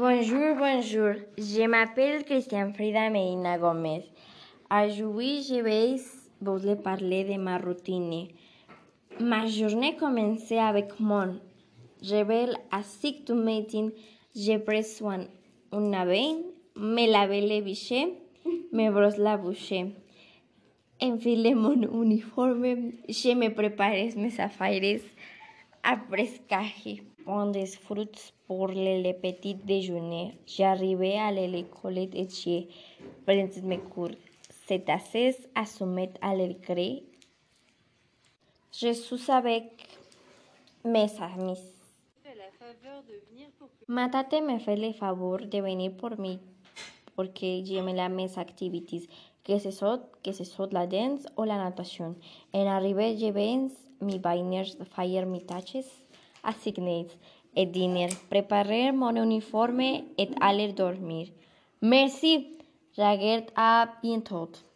Bonjour, bonjour. Je m'appelle Christian Frida Medina Gomez. Aujourd'hui, je vais vous parler de ma routine. Ma journée commençait avec mon réveil à 6 du matin. Je prends soin un bain, me lave les bichets, me brosse la bouche. Enfile mon uniforme, je me prépare mes affaires après café. On disfrute pour le petit déjeuner. J'arrive à l'école et je prends mes cours. C'est assez à soumettre à l'écrit. Je suis avec mes amis. Ma tate me fait le favor de venir por mí porque j'aime la mes activities, que ce soit, que ce soit la danse o la natation. En arrivée, je vais mi bainers faire mi tâches assignées et dîner, préparer mon uniforme et aller dormir. Merci, regarde à bientôt.